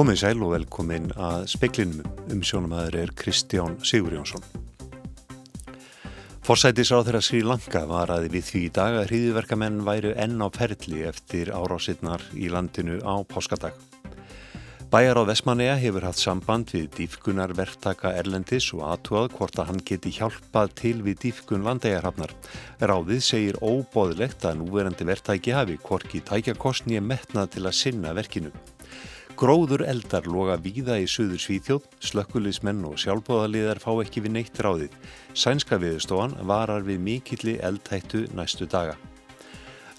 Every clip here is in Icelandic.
Komið sæl og velkomin að speklinum um sjónumæður er Kristján Sigur Jónsson. Forsætisráð þeirra Sri Lanka var að við því í dag að hriðiverkamenn væru enn á perli eftir árásinnar í landinu á páskadag. Bæjar á Vesmanega hefur haft samband við dýfkunar verktaka Erlendis og aðtúað hvort að hann geti hjálpað til við dýfkun landegarhafnar. Ráðið segir óbóðlegt að núverandi verktæki hafi hvorki tækjakostni er metnað til að sinna verkinu. Gróður eldar loga víða í söður Svíþjóð, slökkulismenn og sjálfbóðaliðar fá ekki við neitt ráðið. Sænska viðstofan varar við mikilli eldhættu næstu daga.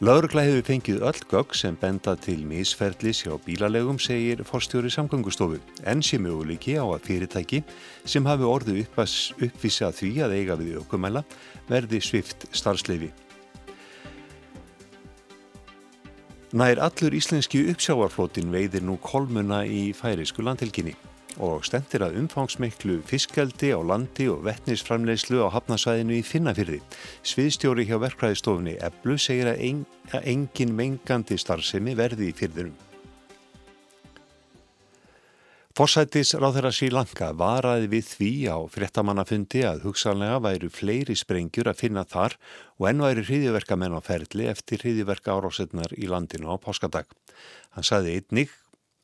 Laurugla hefur fengið öll gögg sem benda til misferðlis hjá bílalegum, segir forstjóri samgöngustofu. En sé möguleiki á að fyrirtæki sem hafi orðu uppvísað því að eiga við aukumæla verði svift starfsleifi. Nær allur íslenski uppsjávarflótin veiðir nú kolmuna í færisku landhelginni og stendir að umfangsmeiklu fiskaldi á landi og vettnisframleyslu á hafnasvæðinu í Finnafyrði. Sviðstjóri hjá verkræðistofunni Eblu segir að engin mengandi starfsemi verði í fyrðunum. Forsættis ráðherra Sri Lanka varaði við því á fréttamannafundi að hugsanlega væru fleiri sprengjur að finna þar og enn væri hriðiverkamenn á ferli eftir hriðiverka árásetnar í landinu á páskadag. Hann saði einnig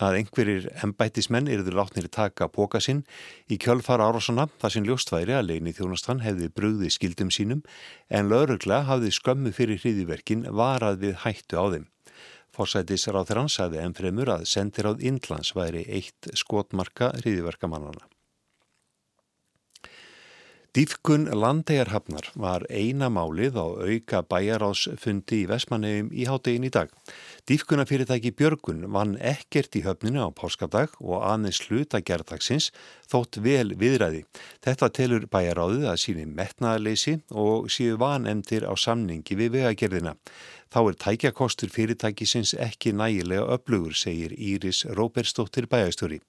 að einhverjir embætismenn eruður látnir taka póka sinn í kjölfara árásana þar sem ljóstværi að leini þjónastan hefði brugði skildum sínum en laurugla hafði skömmu fyrir hriðiverkin varað við hættu á þeim. Forsætisráð þeirra sagði enn fremur að sendiráð Indlands væri eitt skotmarka hriðiverkamannana. Dýfkun landegarhafnar var eina málið á auka bæjarásfundi í Vesmanegum í háttegin í dag. Dýfkunafyrirtæki Björgun vann ekkert í höfninu á páskadag og aðeins hluta gerðdagsins þótt vel viðræði. Þetta telur bæjaráðið að síni metnaðarleysi og síu vanemdir á samningi við vegagerðina. Þá er tækjakostur fyrirtækisins ekki nægilega öflugur, segir Íris Róberstóttir bæjastöri.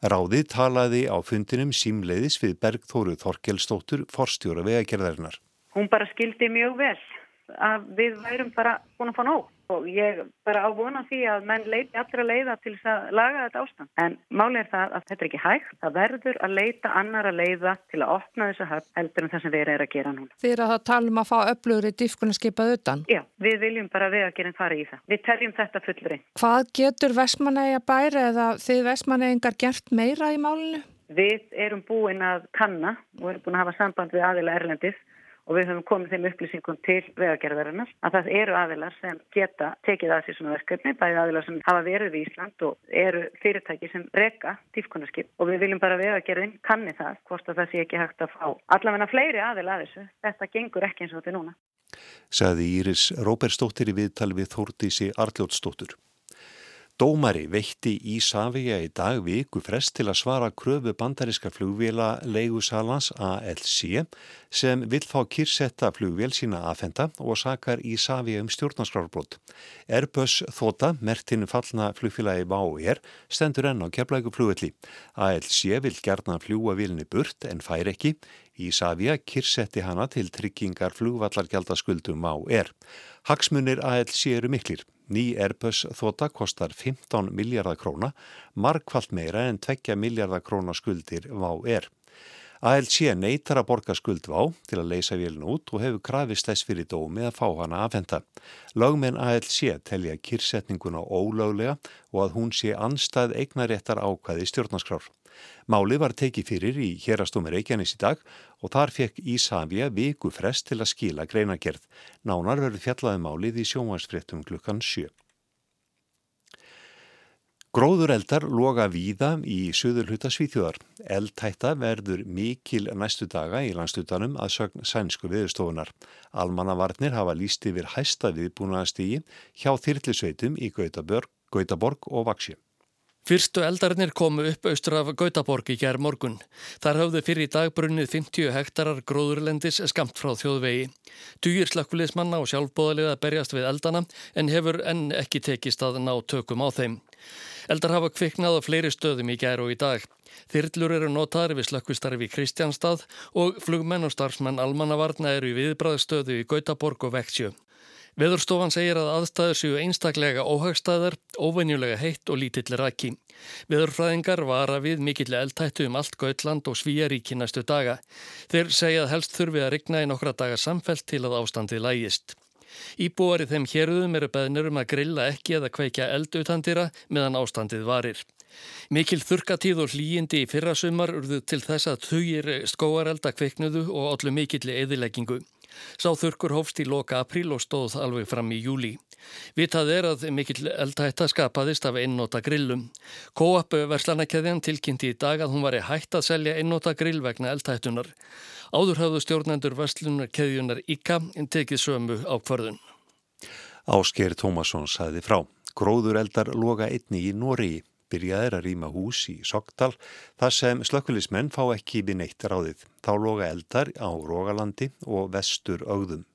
Ráðið talaði á fundinum símleiðis við Bergþóru Þorkelstóttur, forstjóra vegagerðarinnar. Hún bara skildi mjög vel að við værum bara búin að fá nóg og ég bara ávona því að menn leiti allra leiða til þess að laga þetta ástand. En máli er það að þetta er ekki hægt. Það verður að leita annara leiða til að opna þessa höfn heldur en það sem við erum að gera núna. Þið eru að tala um að fá öflugri diffkunni skipað utan? Já, við viljum bara við að gera fara í það. Við teljum þetta fullri. Hvað getur Vestmanæja bæri eða þið Vestmanæjingar gert meira í málinu? Við erum búin að kanna og erum búin að hafa samband við aðila Erlendis og við höfum komið þeim upplýsingum til vegagerðarinnar að það eru aðilar sem geta tekið að sér svona verkefni, bæði aðilar sem hafa verið í Ísland og eru fyrirtæki sem reka tífkunarskip og við viljum bara vegagerðin kanni það, hvort að það sé ekki hægt að fá allavegna fleiri aðila að þessu, þetta gengur ekki eins og þetta núna. Saði Íris Róberstóttir í viðtal við Þórtísi Arljótsdóttur. Dómari veitti í Savia í dag viku frest til að svara kröfu bandaríska flugvila leigusalans ALC sem vill fá kýrsetta flugvél sína aðfenda og sakar í Savia um stjórnarskrárbrot. Airbus þóta, mertinn fallna flugfélagi Váér, stendur enn á keflægu flugvelli. ALC vil gerna fljúa vilni burt en fær ekki. Í Savia kýrsetti hana til tryggingar flugvallargjaldaskuldum Váér. Hagsmunir ALC eru miklir. Ný Airbus þóta kostar 15 miljardar króna, markvallt meira en 2 miljardar króna skuldir VÁ er. ALC neytar að borga skuld VÁ til að leysa vélun út og hefur krafist þess fyrir dómi að fá hana aðfenda. Lögmenn ALC telja kyrsetninguna ólöglega og að hún sé anstað eignaréttar ákvæði stjórnarskrár. Málið var tekið fyrir í hérastómi Reykjanes í dag og þar fekk Ísafja viku frest til að skila greinagerð. Nánar verður fjallaði málið í sjónvarsfréttum klukkan 7. Gróður eldar loga víða í söður hluta Svíþjóðar. Eldtætta verður mikil næstu daga í landstutanum að sögn sænsku viðstofunar. Almannavarnir hafa líst yfir hæsta viðbúnaðastígi hjá þyrlisveitum í Gautaborg og Vaksjö. Fyrstu eldarnir komu upp austur af Gautaborg í gerð morgun. Þar hafðu fyrir í dag brunnið 50 hektarar gróðurlendis skamt frá þjóðvegi. Dugir slakkulismanna og sjálfbóðalega berjast við eldana en hefur enn ekki tekist að ná tökum á þeim. Eldar hafa kviknað á fleiri stöðum í gerð og í dag. Þyrllur eru notaður við slökkvistarfi í Kristjánstað og flugmenn og starfsmenn almannavarna eru í viðbræðstöðu í Gautaborg og Veksjö. Veðurstofan segir að aðstæður séu einstaklega óhagstæðar, óvenjulega heitt og lítill raki. Veðurfræðingar vara við mikill eldtættu um allt Gautland og Svíjaríki næstu daga. Þeir segja að helst þurfi að rigna í nokkra daga samfelt til að ástandið lægist. Íbúar í þeim hérðum eru beðnir um að grilla ekki eða kveikja eldutandira meðan ástandið varir. Mikil þurkatíð og hlýjindi í fyrrasumar urðu til þess að þugir skóarelda kveiknuðu og allu mikilli eðileggingu. Sá þurkur hófst í loka apríl og stóð alveg fram í júli. Vitað er að mikill eldhætta skapaðist af einnóta grillum. Kóap verslanakæðjan tilkynnti í dag að hún var í hætt að selja einnóta grill vegna eldhættunar. Áður hafðu stjórnendur verslunarkæðjunar IKA tekið sömu ákvarðun. Ásker Tómasson sæði frá. Gróður eldar loga einni í Nóriði byrjaðir að rýma hús í Sogdal þar sem slökkulismenn fá ekki við neitt ráðið. Þá loga eldar á Rógalandi og vestur augðum.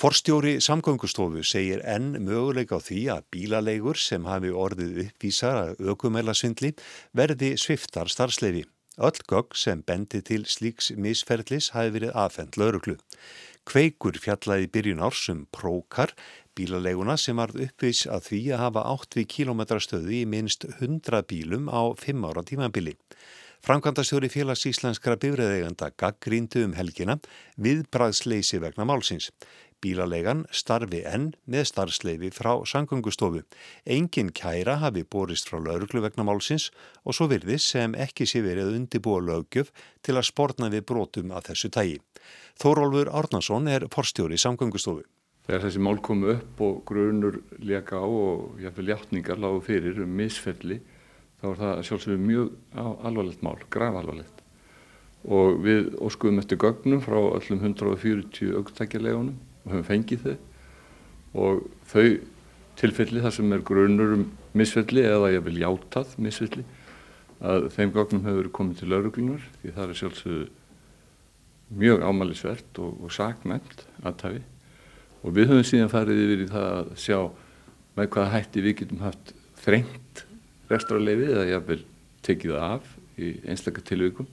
Forstjóri samgöngustofu segir enn möguleik á því að bílaleigur sem hafi orðið uppvísar að aukumælasvindli verði sviftar starfsleifi. Öll gögg sem bendi til slíks misferðlis hafi verið aðfend lauruglu. Kveikur fjallaði byrjun ársum prókar bílaleguna sem varð uppvís að því að hafa 8 km/stöðu í minst 100 bílum á 5 ára tímabili. Framkvæmdastjóri félags íslenskra bifræðeganda gaggríndu um helgina við bræðsleysi vegna málsins. Bílalegan starfi enn með starfsleifi frá sangöngustofu. Engin kæra hafi borist frá lauruglu vegna málsins og svo virðis sem ekki sé verið undibúa lögjöf til að spórna við brotum að þessu tægi. Þórólfur Árnason er forstjóri sangöngustofu. Þegar þessi mál komu upp og grunur leka á og jáfnveil hjáttningar lágu fyrir um misfelli þá er það sjálfsögur mjög alvarlegt mál, graf alvarlegt. Og við óskuðum eftir gögnum frá öllum 140 augtækjalegunum og höfum fengið þau og þau tilfelli þar sem er grunur um misfelli eða ég vil játað misfelli að þeim gögnum hefur komið til lauruglunar því það er sjálfsögur mjög ámælisvert og, og saknæmt aðtæfi og við höfum síðan farið yfir í það að sjá með hvaða hætti við getum haft þrengt rekstrarleifi eða jáfnvel tekið af í einstakar tilvíkum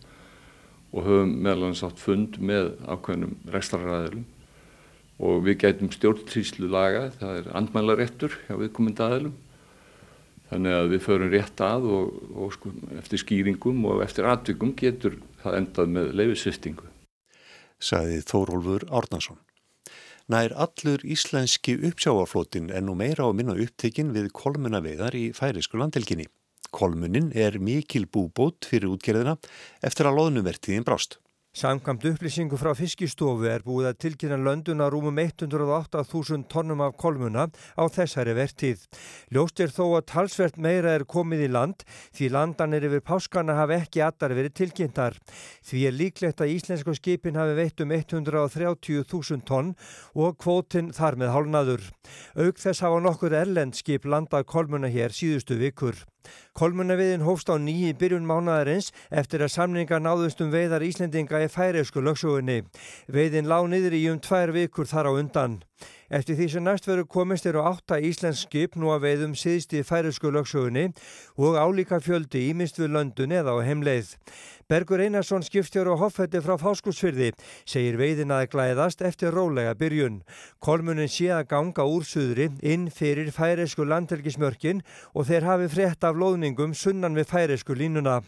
og höfum meðal annars átt fund með ákveðnum rekstrarraðilum og við gætum stjórntíslu laga, það er andmælaréttur hjá viðkomandi aðilum þannig að við förum rétt að og, og sko, eftir skýringum og eftir atvikum getur það endað með leifisvistingu. Saði Þórólfur Árnason. Nær allur íslenski uppsjáaflótin er nú meira á minna upptekinn við kolmunaveiðar í færisku landhelginni. Kolmunin er mikil búbót fyrir útgerðina eftir að loðnuvertiðin brást. Samkvæmt upplýsingu frá fiskistofu er búið að tilkynna lönduna rúmum 108.000 tónnum af kolmuna á þessari vertið. Ljóst er þó að talsvert meira er komið í land því landanir yfir páskana hafi ekki allar verið tilkynntar. Því er líklegt að íslensku skipin hafi veitt um 130.000 tonn og kvótin þar með hálnaður. Auk þess hafa nokkur erlendskip landað kolmuna hér síðustu vikur. Kolmunaviðin hófst á nýji byrjun mánadarins eftir að samninga náðust um veiðar Íslendinga í færiðsku lögsugunni. Veiðin lág niður í um tvær vikur þar á undan. Eftir því sem næst veru komist eru átta Íslensk skip nú að veiðum síðst í færiðsku lögsugunni og álíka fjöldi ímist við löndun eða á heimleið. Bergur Einarsson skipstjóru og hoffætti frá fáskursfyrði segir veiðin að glæðast eftir rólega byrjun. Kolmunin sé að ganga úr suðri inn fyrir færiðsku landhelgismörkin og þeir hafi frétt af loðningum sunnan við færiðsku línuna.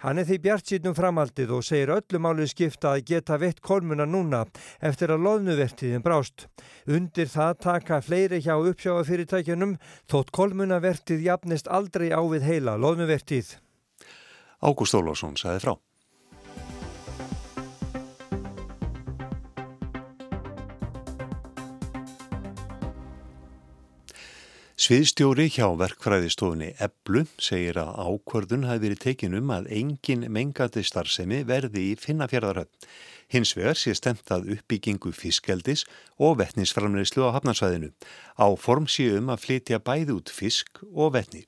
Hann er því bjart sínum framaldið og segir öllum álið skipta að geta veitt kolmuna núna eftir að loðnuvertiðin brást. Undir það taka fleiri hjá uppsjáafyrirtækjunum þótt kolmunavertið jafnist aldrei á við heila loðnuvertið. Ágúst Ólásson sagði frá. Sviðstjóri hjá verkfræðistofunni Eblu segir að ákvörðun hafi verið tekin um að engin mengati starfsemi verði í finnafjörðarhöfn. Hins vegar sé stemtað uppbyggingu fiskeldis og vettnisframleyslu á hafnarsvæðinu. Á form sé um að flytja bæði út fisk og vettni.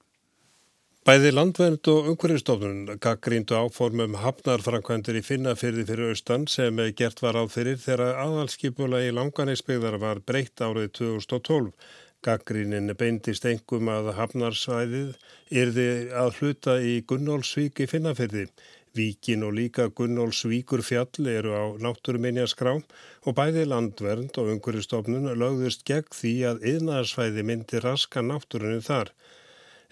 Bæði landvernd og umhverfistofnun gaggríndu áformum hafnarfrankvendur í finnafyrði fyrir austan sem gert var á fyrir þegar aðalskipula í langanisbyggðar var breytt árið 2012. Gaggrínin beindist engum að hafnarsvæðið yrði að hluta í Gunnólsvík í Finnafyrði. Víkin og líka Gunnólfsvíkur fjall eru á náttúruminjaskrám og bæði landvernd og umhverjastofnun lögðust gegn því að yðnarsvæði myndi raska náttúrunni þar.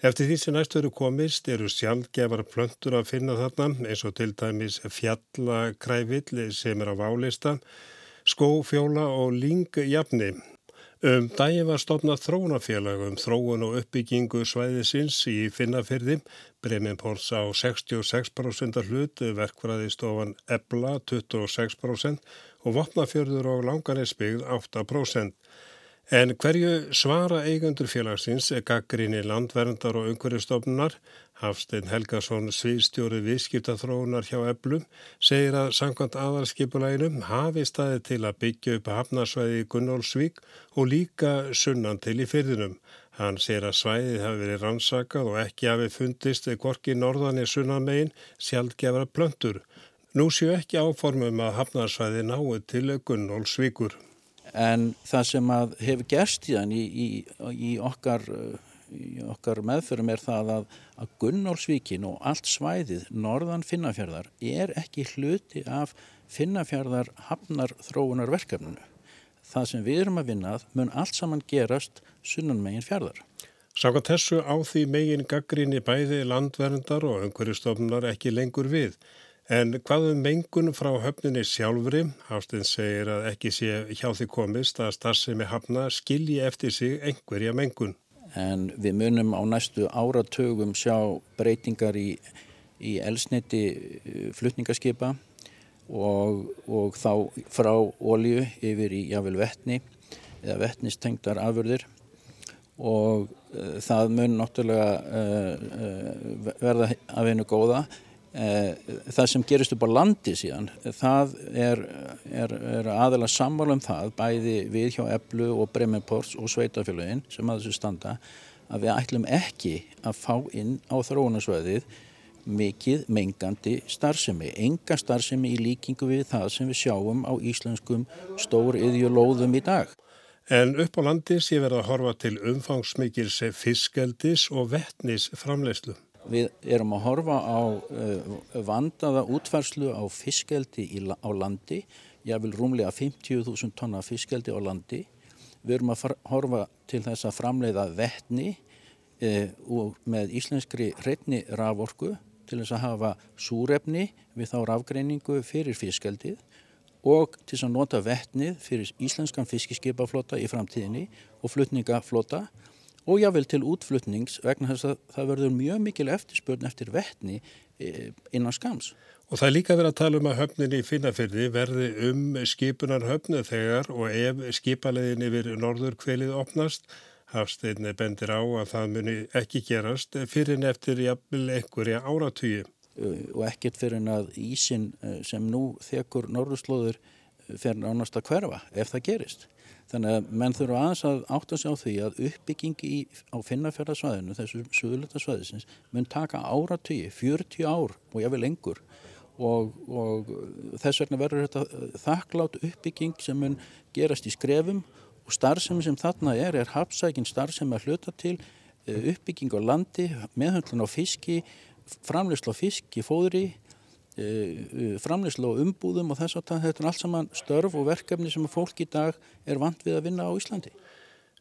Eftir því sem næst veru komist eru sjálfgefar plöntur að finna þarna eins og til dæmis fjallakræfill sem er á válista, skófjóla og lingjafni. Um dagi var stopnað þróunafélag um þróun og uppbyggingu svæðisins í Finnafyrði, Breminpóls á 66% hlut, verkfræðistofan Ebla 26% og Vopnafjörður og Langanisbyggð 8%. En hverju svara eigandur félagsins gaggrinni landverndar og umhverjastofnunar Hafstein Helgason, sviðstjóri viðskiptathróunar hjá Eblum, segir að sangkvæmt aðalskipulæginum hafi staði til að byggja upp hafnarsvæði í Gunnólfsvík og líka sunnan til í fyrðinum. Hann segir að svæðið hafi verið rannsakað og ekki hafi fundist eða gorki norðan í sunnanmegin sjálfgefra plöntur. Nú séu ekki áformum að hafnarsvæði náu til Gunnólfsvíkur. En það sem hefur gerst í í, í, okkar okkar meðförum er það að, að Gunnólfsvíkin og allt svæðið norðan Finnafjörðar er ekki hluti af Finnafjörðar hafnar þróunar verkefninu. Það sem við erum að vinnað mun allt saman gerast sunnan megin fjörðar. Saka þessu á því megin gaggrinni bæði landverndar og umhverjastofnunar ekki lengur við. En hvaðum mengun frá höfninni sjálfri, Hafstinn segir að ekki sé hjá því komist að starfsemi hafna skilji eftir sig einhverja mengun. En við munum á næstu áratögum sjá breytingar í, í elsniti eh, flutningaskipa og, og þá frá ólju yfir í jável vettni eða vettnistengtar afurðir. Og uh, það mun náttúrulega uh, uh, verða af einu góða það sem gerist upp á landi síðan það er, er, er aðalega sammála um það bæði við hjá Eblu og Bremenports og Sveitafélagin sem að þessu standa að við ætlum ekki að fá inn á þróunarsvæðið mikið mengandi starfsemi enga starfsemi í líkingu við það sem við sjáum á íslenskum stór yðjulóðum í dag. En upp á landi sé verið að horfa til umfangsmikils fiskeldis og vettnis framleyslu Við erum að horfa á uh, vandaða útfærslu á fiskeldi í, á landi, ég vil rúmlega 50.000 tonna fiskeldi á landi. Við erum að horfa til þess að framleiða vettni uh, og með íslenskri hreitni raforku til þess að hafa súrefni við þá rafgreiningu fyrir fiskeldið og til þess að nota vettnið fyrir íslenskan fiskiskipaflota í framtíðinni og flutningaflota og jável til útflutnings vegna þess að það verður mjög mikil eftirspörn eftir vettni e, innan skams. Og það er líka verið að tala um að höfninni í Finnafyrði verði um skipunar höfnu þegar og ef skipalegin yfir norður kvelið opnast, Hafsteinni bendir á að það muni ekki gerast fyrir en eftir jafnvel einhverja áratugji. Og ekkert fyrir en að ísin e, sem nú þekur norðurslóður fer nánast að hverfa ef það gerist. Þannig að menn þurfa aðeins að átta sig á því að uppbyggingi á finnafjörðarsvæðinu, þessu suðlutasvæðisins, mun taka áratögi, 40 ár og ég vil engur og, og þess vegna verður þetta þakklátt uppbygging sem mun gerast í skrefum og starfsemi sem þarna er, er hapsækin starfsemi að hluta til eh, uppbygging á landi, meðhundlun á fiski, framleyslu á fiski, fóðri, framleyslu og umbúðum og þess að þetta er allt saman störf og verkefni sem fólk í dag er vant við að vinna á Íslandi.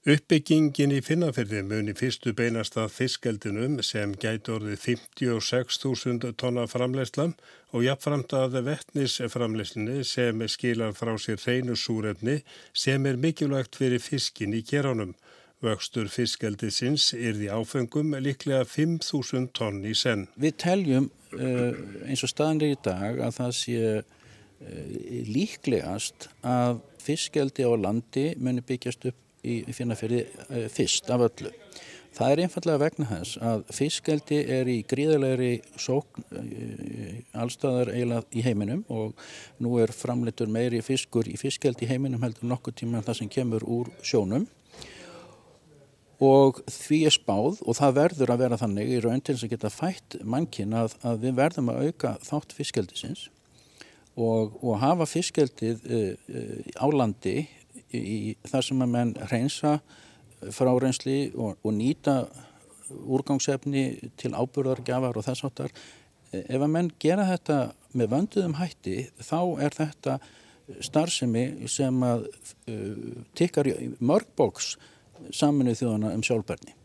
Uppbyggingin í Finnafyrði muni fyrstu beinast að fiskeldinum sem gæti orðið 56.000 tonna framleyslam og jafnframt að vettnisframleyslunni sem skilar frá sér hreinu súrefni sem er mikilvægt fyrir fiskin í keránum. Vöxtur fiskeldisins er því áfengum líklega 5.000 tonn í senn. Við teljum eins og staðan er í dag að það sé uh, líklegast að fiskeldi á landi muni byggjast upp í finnaferði uh, fyrst af öllu. Það er einfallega vegna þess að fiskeldi er í gríðalegri sókn allstaðar eiginlega í heiminum og nú er framleitur meiri fiskur í fiskeldi í heiminum heldur nokkur tíma en það sem kemur úr sjónum og því er spáð og það verður að vera þannig í raun til þess að geta fætt mankin að, að við verðum að auka þátt fiskeldisins og, og hafa fiskeldið uh, uh, á landi í, í þar sem að menn reynsa frárensli og, og nýta úrgangsefni til ábyrðargjafar og þess áttar ef að menn gera þetta með vönduðum hætti þá er þetta starfsemi sem að uh, tikkar mörgbóks saminuð þjóðana um sjálfberni.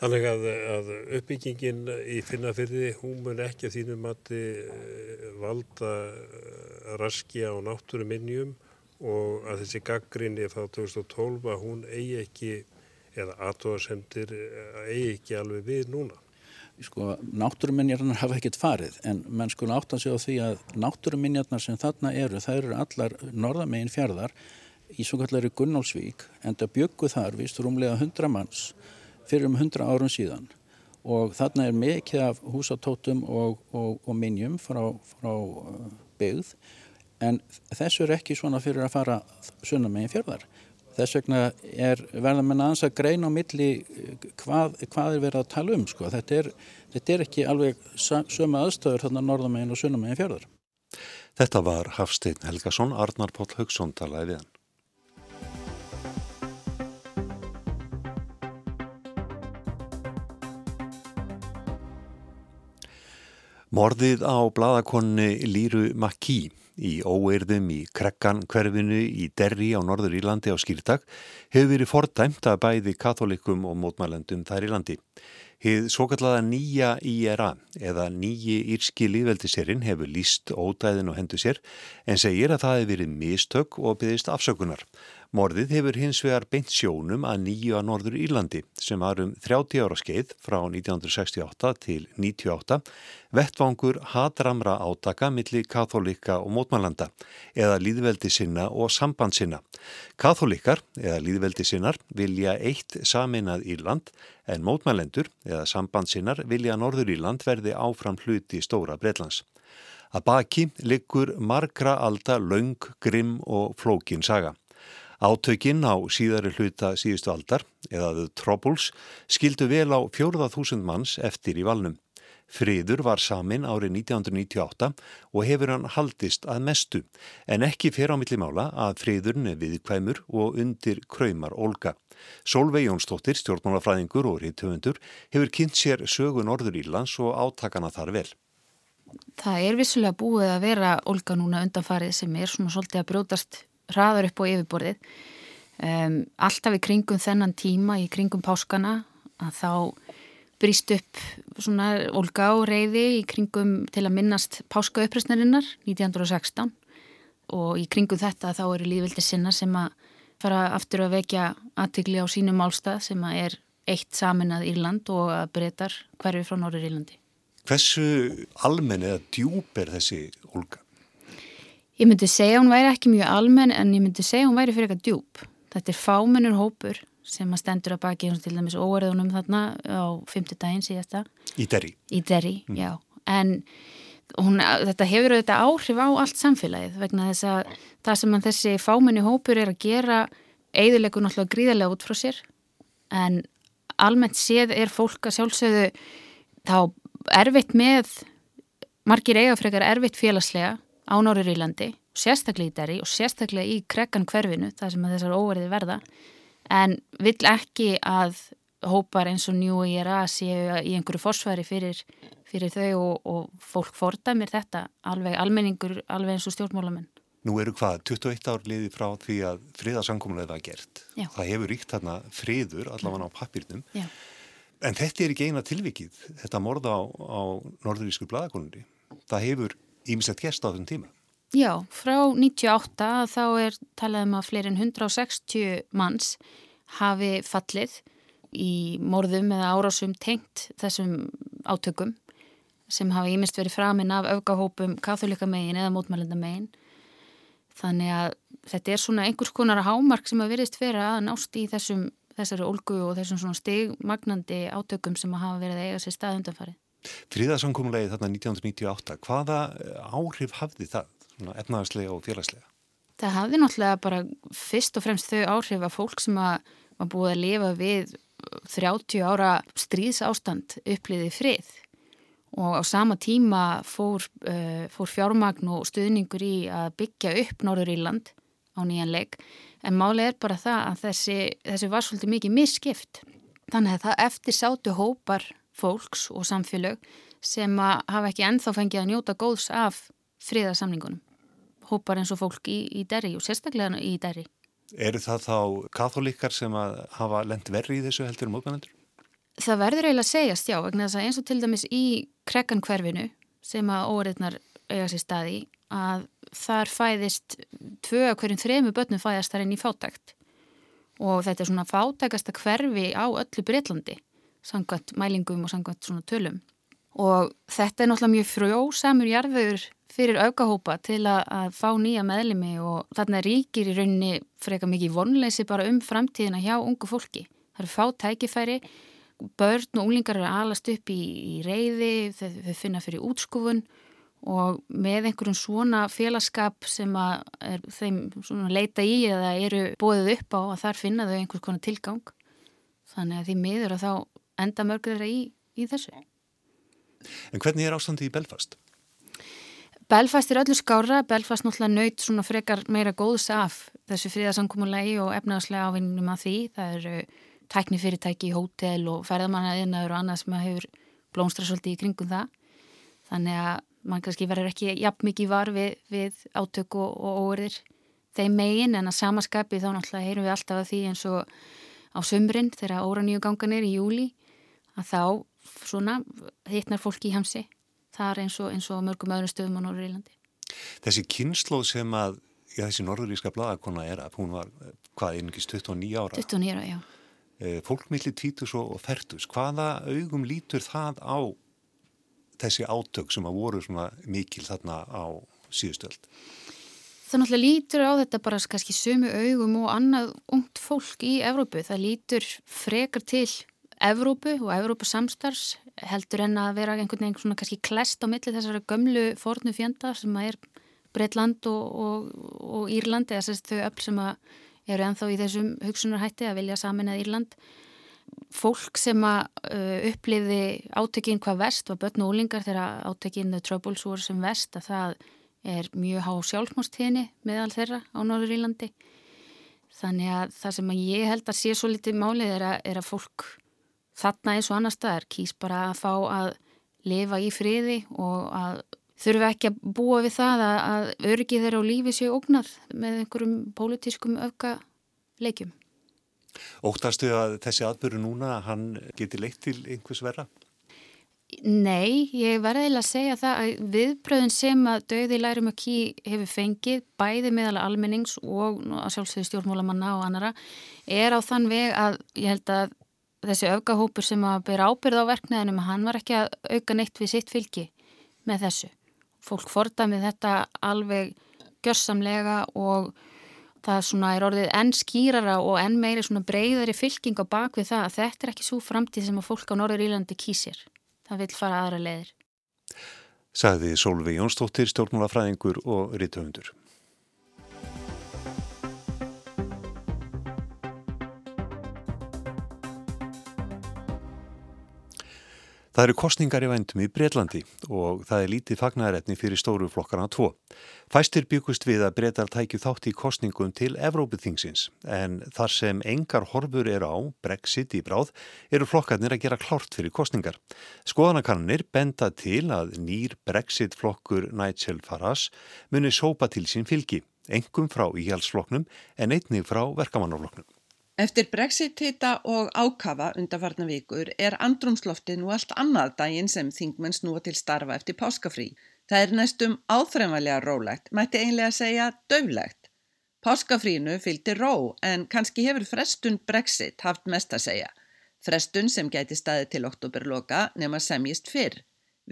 Þannig að, að uppbyggingin í finnafyrði, hún mun ekki að þínum mati eh, valda eh, raski á náttúruminnjum og að þessi gaggrinni frá 2012 að hún eigi ekki, eða aðtóðasendir eh, eigi ekki alveg við núna. Sko, náttúruminjarnar hafa ekkert farið en menn sko átt að segja á því að náttúruminjarnar sem þarna eru, það eru allar norðamegin fjörðar í svo kallari Gunnálsvík en það byggu þar vist rúmlega 100 manns fyrir um 100 árum síðan og þarna er mikið af húsatótum og, og, og minjum frá, frá uh, byggð en þessu er ekki svona fyrir að fara sunna megin fjörðar. Þess vegna er verða með aðeins að greina á milli uh, hvað, hvað er verið að tala um. Sko. Þetta, er, þetta er ekki alveg sömu aðstöður þarna norðamegin og sunna megin fjörðar. Þetta var Hafstein Helgason, Arnar Póll Haugsson talaði við hann. Morðið á bladakonni Líru Makí í óeirðum í Krekkan hverfinu í Derri á Norður Írlandi á skýrtak hefur verið fordæmt að bæði katholikum og mótmælendum þær í landi. Hið svo kallaða nýja IRA eða nýji írski líðveldisérinn hefur líst ódæðin og hendu sér en segir að það hefur verið mistök og byggðist afsökunar. Morðið hefur hins vegar beint sjónum að nýju að Norður Írlandi sem var um 30 ára skeið frá 1968 til 98 vettvangur hatramra átaka millir katholika og mótmælanda eða líðveldi sinna og samband sinna. Katholikar eða líðveldi sinnar vilja eitt saminað Írland en mótmælendur eða samband sinnar vilja Norður Írland verði áfram hluti stóra Breitlands. Að baki liggur margra alda laung, grimm og flókin saga. Átökinn á síðari hluta síðustu aldar, eða The Troubles, skildu vel á fjórða þúsund manns eftir í valnum. Friður var samin árið 1998 og hefur hann haldist að mestu, en ekki fer á millimála að friðurinn er viðkvæmur og undir kræmar Olga. Solveig Jónsdóttir, stjórnmálafræðingur og ríðtöfundur, hefur kynnt sér sögu Norður Írlands og átakana þar vel. Það er vissulega búið að vera Olga núna undanfarið sem er svona svolítið að brjótast hraðar upp á yfirborðið um, alltaf í kringum þennan tíma í kringum páskana að þá brýst upp svona olga og reyði í kringum til að minnast páskauppröstnarinnar 1916 og í kringum þetta þá eru líðvildi sinna sem að fara aftur að vekja aðtikli á sínum málstað sem að er eitt saminað Írland og að breytar hverju frá Norður Írlandi. Hversu almenn eða djúb er þessi olga? Ég myndi segja hún væri ekki mjög almenn en ég myndi segja hún væri fyrir eitthvað djúb. Þetta er fámennur hópur sem að stendur að baki til dæmis óverðunum þarna á fymtudaginn síðasta. Í derri? Í derri, mm. já. En hún, þetta hefur auðvitað áhrif á allt samfélagið vegna þess að það sem þessi fámenni hópur er að gera eigðilegu náttúrulega gríðarlega út frá sér en almennt séð er fólk að sjálfsögðu þá erfitt með margir eigafrekar erfitt félagslega á Norður Írlandi, sérstaklega í Derri og sérstaklega í krekkan hverfinu, það sem þessar óverði verða, en vill ekki að hópar eins og New Era séu í einhverju forsværi fyrir, fyrir þau og, og fólk fordæmir þetta, alveg almenningur, alveg eins og stjórnmálamenn. Nú eru hvað, 21 ár liði frá því að friðarsankomulega var gert. Já. Það hefur ríkt þarna friður, allavega á pappirnum. Já. En þetta er ekki eina tilvikið, þetta morða á, á norðurísku bladakonunni. Það hefur ímislegt gest á þessum tíma. Já, frá 98 þá er talað um að fleirin 160 manns hafi fallið í morðum eða árásum tengt þessum átökum sem hafa ímest verið framinn af öfgahópum katholika megin eða mótmælenda megin. Þannig að þetta er svona einhvers konar hámark sem að verist vera að nást í þessum, þessari olgu og þessum svona stigmagnandi átökum sem að hafa verið að eiga sér stað undanfarið. Fríðarsamkomulegi þarna 1998, hvaða eh, áhrif hafði það, efnaðarslega og félagslega? Það hafði náttúrulega bara fyrst og fremst þau áhrif að fólk sem að var búið að lifa við 30 ára stríðsástand uppliði frið og á sama tíma fór, uh, fór fjármagn og stuðningur í að byggja upp Norður Íland á nýjan leik en málið er bara það að þessi, þessi var svolítið mikið misskipt þannig að það eftir sátu hópar fólks og samfélög sem hafa ekki enþá fengið að njóta góðs af friðarsamningunum. Hópar eins og fólk í, í Derri og sérstaklega í Derri. Eru það þá katholíkar sem hafa lend verri í þessu heldur um mótmennendur? Það verður eiginlega að segjast, já, vegna þess að eins og til dæmis í krekkankverfinu sem að óriðnar eiga sér staði að þar fæðist tvö að hverjum þremu börnum fæðast þar inn í fátækt og þetta er svona fátækasta hverfi á öllu Breitlandi sangvært mælingum og sangvært svona tölum og þetta er náttúrulega mjög frjósamur jarður fyrir aukahópa til að, að fá nýja meðlimi og þarna ríkir í rauninni freka mikið vonleysi bara um framtíðina hjá ungu fólki. Það eru fá tækifæri, börn og unglingar eru alast upp í, í reyði, þau, þau finna fyrir útskufun og með einhverjum svona félagskap sem er, þeim leita í eða eru bóðið upp á að þar finna þau einhvers konar tilgang. Þannig að því miður að þá enda mörgur þeirra í, í þessu. En hvernig er ástandið í Belfast? Belfast er öllu skára, Belfast náttúrulega nöyt svona frekar meira góðs af þessu fríðarsankumulegi og efnaðslega ávinnum af því. Það eru tækni fyrirtæki í hótel og ferðamannaðinnaður og annað sem hefur blómstra svolítið í kringum það. Þannig að mann kannski verður ekki jafn mikið var við, við átök og, og óverðir þeim megin en að samaskapi þá náttúrulega heyrum við alltaf að því eins og á sömbrinn þegar óra nýju ganganir í júli að þá svona hittnar fólki í hamsi þar eins og, eins og mörgum öðrum stöðum á Norður Írlandi. Þessi kynnslóð sem að já, þessi norðuríska bladakona er að hún var, hvað, einingist 29 ára? 29 ára, já. E, fólk millir títus og, og fertus, hvaða augum lítur það á þessi átök sem að voru svona mikil þarna á síðustöld? Það náttúrulega lítur á þetta bara kannski sömu augum og annað ungt fólk í Evrópu. Það lítur frekar til Evrópu og Evrópu samstarfs heldur en að vera einhvern veginn svona kannski klest á milli þessari gömlu fornu fjanda sem að er Breitland og, og, og Írland eða sérst þau öll sem að eru enþá í þessum hugsunarhætti að vilja samin að Írland. Fólk sem að uh, uppliði átökinn hvað vest var börn og ólingar þegar átökinn The Troubles voru sem vest að það er mjög há sjálfsmóstíðinni meðal þeirra á Norður Írlandi þannig að það sem að ég held að sé svo litið málið er að, er að fólk þarna eins og annar staðar kýs bara að fá að lifa í friði og að þurfa ekki að búa við það að, að örgið þeirra á lífi séu ógnað með einhverjum pólitískum öfka leikjum. Óttastu að þessi atbyrju núna hann geti leitt til einhvers verra? Nei, ég verðilega að segja það að viðbröðin sem að döði lærum að ký hefur fengið bæði meðal almennings og að sjálfsögðu stjórnmólamanna og annara er á þann veg að ég held að þessi öfgahópur sem að byrja ábyrð á verknæðinum, hann var ekki að auka neitt við sitt fylgi með þessu. Fólk fordamið þetta alveg gjörsamlega og það svona er orðið enn skýrara og enn meiri svona breyðari fylking á bakvið það að þetta er ekki svo framtíð sem að fólk á Norður Írlandi kýsir. Það vil fara aðra leiðir. Saði Solveig Jónsdóttir, stjórnmálafræðingur og rítöfundur. Það eru kostningar í vendum í Breitlandi og það er lítið fagnæðaretni fyrir stóru flokkarna tvo. Fæstir byggust við að Breitar tækju þátt í kostningum til Evróputhingsins en þar sem engar horfur eru á, Brexit í bráð, eru flokkarnir að gera klárt fyrir kostningar. Skoðanakannir benda til að nýr Brexit flokkur Nigel Farage muni sópa til sín fylgi, engum frá íhjálpsflokknum en einnig frá verkamannaflokknum. Eftir brexit-hita og ákafa undarfarna vikur er andrumsloftið nú allt annað daginn sem þingmenn snúa til starfa eftir páskafrí. Það er næstum áþræmvælega rólegt, mætti einlega segja döflegt. Páskafrínu fylgdi ró en kannski hefur frestun brexit haft mest að segja. Frestun sem gæti staði til oktoberloka nema semjist fyrr.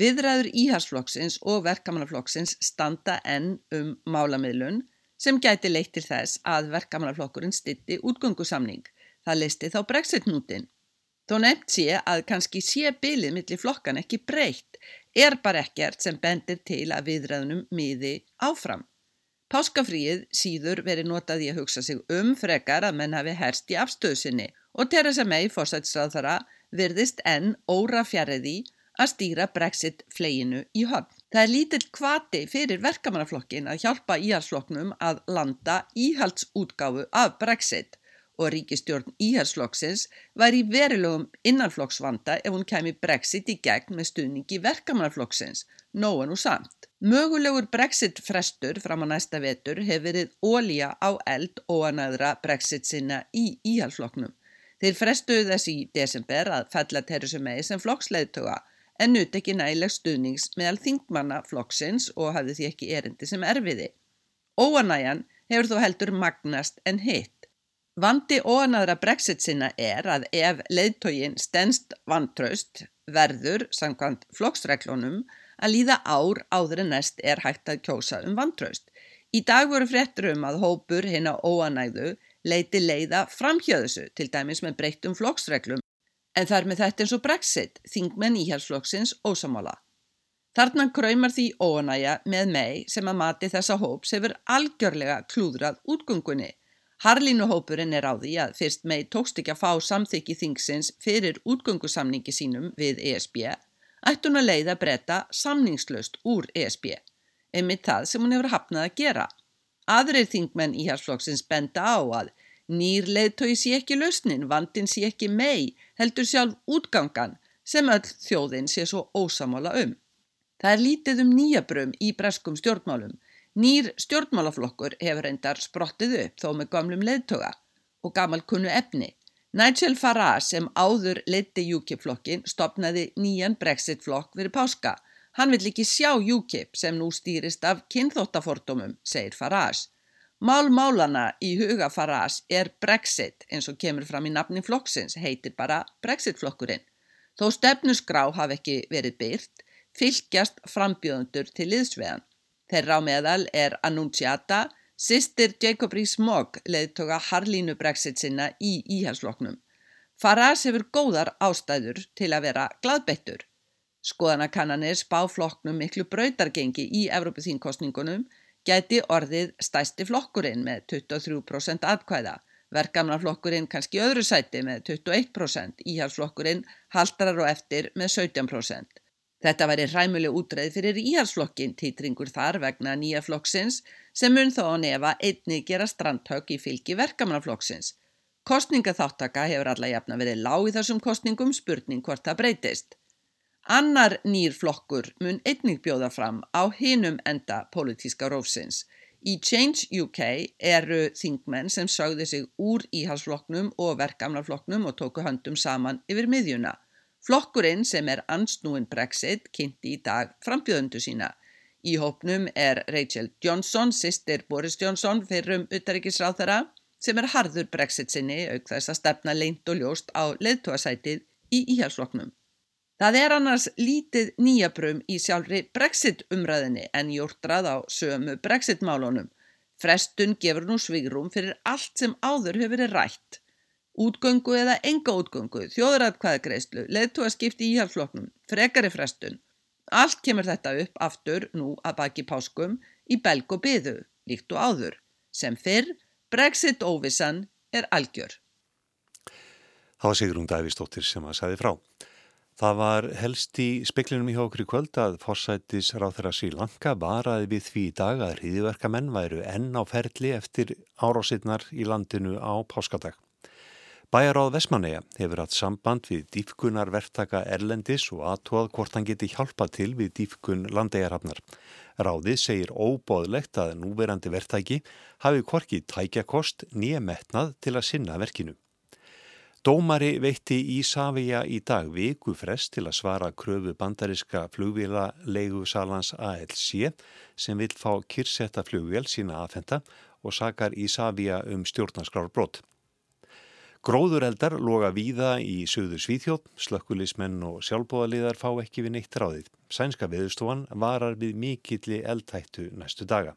Viðræður íharsflokksins og verkamannaflokksins standa enn um málamiðlun sem gæti leitt til þess að verkamannaflokkurinn stitti útgöngusamning. Það leisti þá brexit-nútin. Þó nefnt sé að kannski sé bylið millir flokkan ekki breytt, er bara ekkert sem bendir til að viðræðunum miði áfram. Páskafríið síður verið notað í að hugsa sig um frekar að menn hafi herst í afstöðsynni og Theresa May fórsætsráðara virðist enn óra fjariði að stýra brexit fleginu í höfn. Það er lítill kvati fyrir verkamannaflokkin að hjálpa íhalsflokknum að landa íhaldsútgáfu af brexit og ríkistjórn íhersflokksins var í verilögum innanflokksvanda ef hún kemi brexit í gegn með stuðningi verkamannaflokksins, nóan og samt. Mögulegur brexit frestur fram á næsta vetur hefur verið ólíja á eld og annaðra brexit sinna í íhalsflokknum. Þeir frestuðu þess í desember að fella Theresa May sem flokksleðtuga en nut ekki nægileg stuðnings meðal þingmanna flokksins og hafði því ekki erindi sem erfiði. Óanæjan hefur þó heldur magnast en hitt. Vandi óanaðra brexit sinna er að ef leiðtógin stennst vantraust verður, samkvæmt flokksreglunum, að líða ár áður en næst er hægt að kjósa um vantraust. Í dag voru fréttur um að hópur hinn á óanæðu leiti leiða framhjöðusu til dæmis með breyttum flokksreglum en þar með þetta eins og brexit, þingmenn íhjálpsflokksins ósamála. Þarna kræmar því óanæja með mei sem að mati þessa hóps hefur algjörlega klúðrað útgöngunni Harlínuhópurinn er á því að fyrst mei tókst ekki að fá samþykki þingsins fyrir útgöngusamningi sínum við ESB, ætti hún að leiða breyta samningslöst úr ESB, einmitt það sem hún hefur hafnað að gera. Aðrir þingmenn í hérsflokksins benda á að nýr leiðtói sé ekki lausnin, vandin sé ekki mei, heldur sjálf útgangan sem öll þjóðin sé svo ósamála um. Það er lítið um nýjabrum í breskum stjórnmálum Nýr stjórnmálaflokkur hefur reyndar sprottið upp þó með gamlum leðtoga og gamal kunnu efni. Nigel Farage sem áður leiti UKIP-flokkin stopnaði nýjan Brexit-flokk fyrir páska. Hann vill ekki sjá UKIP sem nú stýrist af kynþóttafordumum, segir Farage. Málmálana í huga Farage er Brexit eins og kemur fram í nafni flokksins, heitir bara Brexit-flokkurinn. Þó stefnusgrá hafi ekki verið byrt, fylgjast frambjöðundur til liðsvegan. Þeirra á meðal er Annunciata, sýstir Jacob Rees-Mogg leðtoga Harlínu Brexit sinna í íhalsloknum. Farage hefur góðar ástæður til að vera gladbeittur. Skoðanakannanir spá flokknum miklu brautargengi í Evrópuþínkostningunum gæti orðið stæsti flokkurinn með 23% atkvæða, verkamnaflokkurinn kannski öðru sæti með 21%, íhalsflokkurinn haldrar og eftir með 17%. Þetta væri hræmuleg útreið fyrir íhalsflokkin títringur þar vegna nýja flokksins sem mun þó að nefa einni gera strandhögg í fylgi verkamannaflokksins. Kostningaþáttaka hefur alla jafna verið lág í þessum kostningum spurning hvort það breytist. Annar nýr flokkur mun einnig bjóða fram á hinum enda pólitíska rófsins. Í Change UK eru þingmenn sem sögðu sig úr íhalsflokknum og verkamannaflokknum og tóku höndum saman yfir miðjuna. Flokkurinn sem er ansnúin Brexit kynnti í dag frambjöðundu sína. Í hópnum er Rachel Johnson, sýstir Boris Johnson fyrir um utaríkisráþara sem er harður Brexit sinni auk þess að stefna leint og ljóst á leðtúasætið í íhjálpsflokknum. Það er annars lítið nýjabrum í sjálfri Brexit umræðinni en jórtrað á sömu Brexit málunum. Frestun gefur nú svigrum fyrir allt sem áður hefur verið rætt útgöngu eða enga útgöngu, þjóðratkvæðagreyslu, leðtúa skipti íhjálpsfloknum, frekari frestun. Allt kemur þetta upp aftur nú að baki páskum í belg og byðu, líkt og áður. Sem fyrr, Brexit óvissan er algjör. Það var Sigrun Davísdóttir sem að sagði frá. Það var helst í speklinum í í kvöld að forsættis ráð þeirra Sri Lanka varaði við því dag að hriðiverkamenn væru enn á ferli eftir árásinnar í landinu á páskadag. Bæjaráð Vesmanega hefur hatt samband við dýfkunarverktaka Erlendis og aðtóað hvort hann geti hjálpa til við dýfkun landegarhafnar. Ráðið segir óbóðlegt að núverandi verktaki hafi hvorki tækjakost nýja metnað til að sinna verkinu. Dómari veitti í Savija í dag viku frest til að svara kröfu bandariska flugvila leigusalans ALC sem vil fá kyrsetta flugvél sína aðfenda og sakar í Savija um stjórnarskrárbrott. Gróðureldar loga víða í söðu Svíþjótt, slökkulismenn og sjálfbóðaliðar fá ekki við neitt ráðið. Sænska viðstofan varar við mikilli eldhættu næstu daga.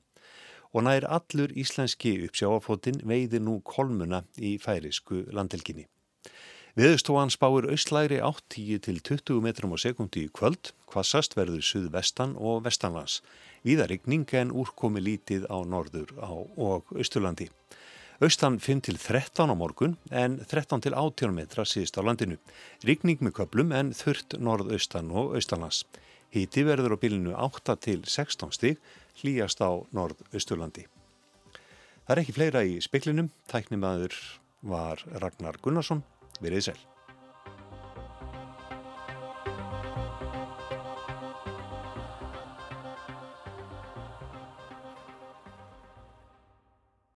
Og nær allur íslenski uppsjáafótin veiðir nú kolmuna í færisku landelginni. Viðstofan spáir austlæri 8-10 til 20 metrum á sekundi í kvöld, hvassast verður suðvestan og vestanlands. Víðarigning en úrkomi lítið á norður á og austurlandi. Austan 5 til 13 á morgun en 13 til 18 metra síðst á landinu. Ríkning með köplum en þurft norðaustan og austanlands. Híti verður á bilinu 8 til 16 stig hlýjast á norðausturlandi. Það er ekki fleira í speklinum. Tæknimaður var Ragnar Gunnarsson, verið sæl.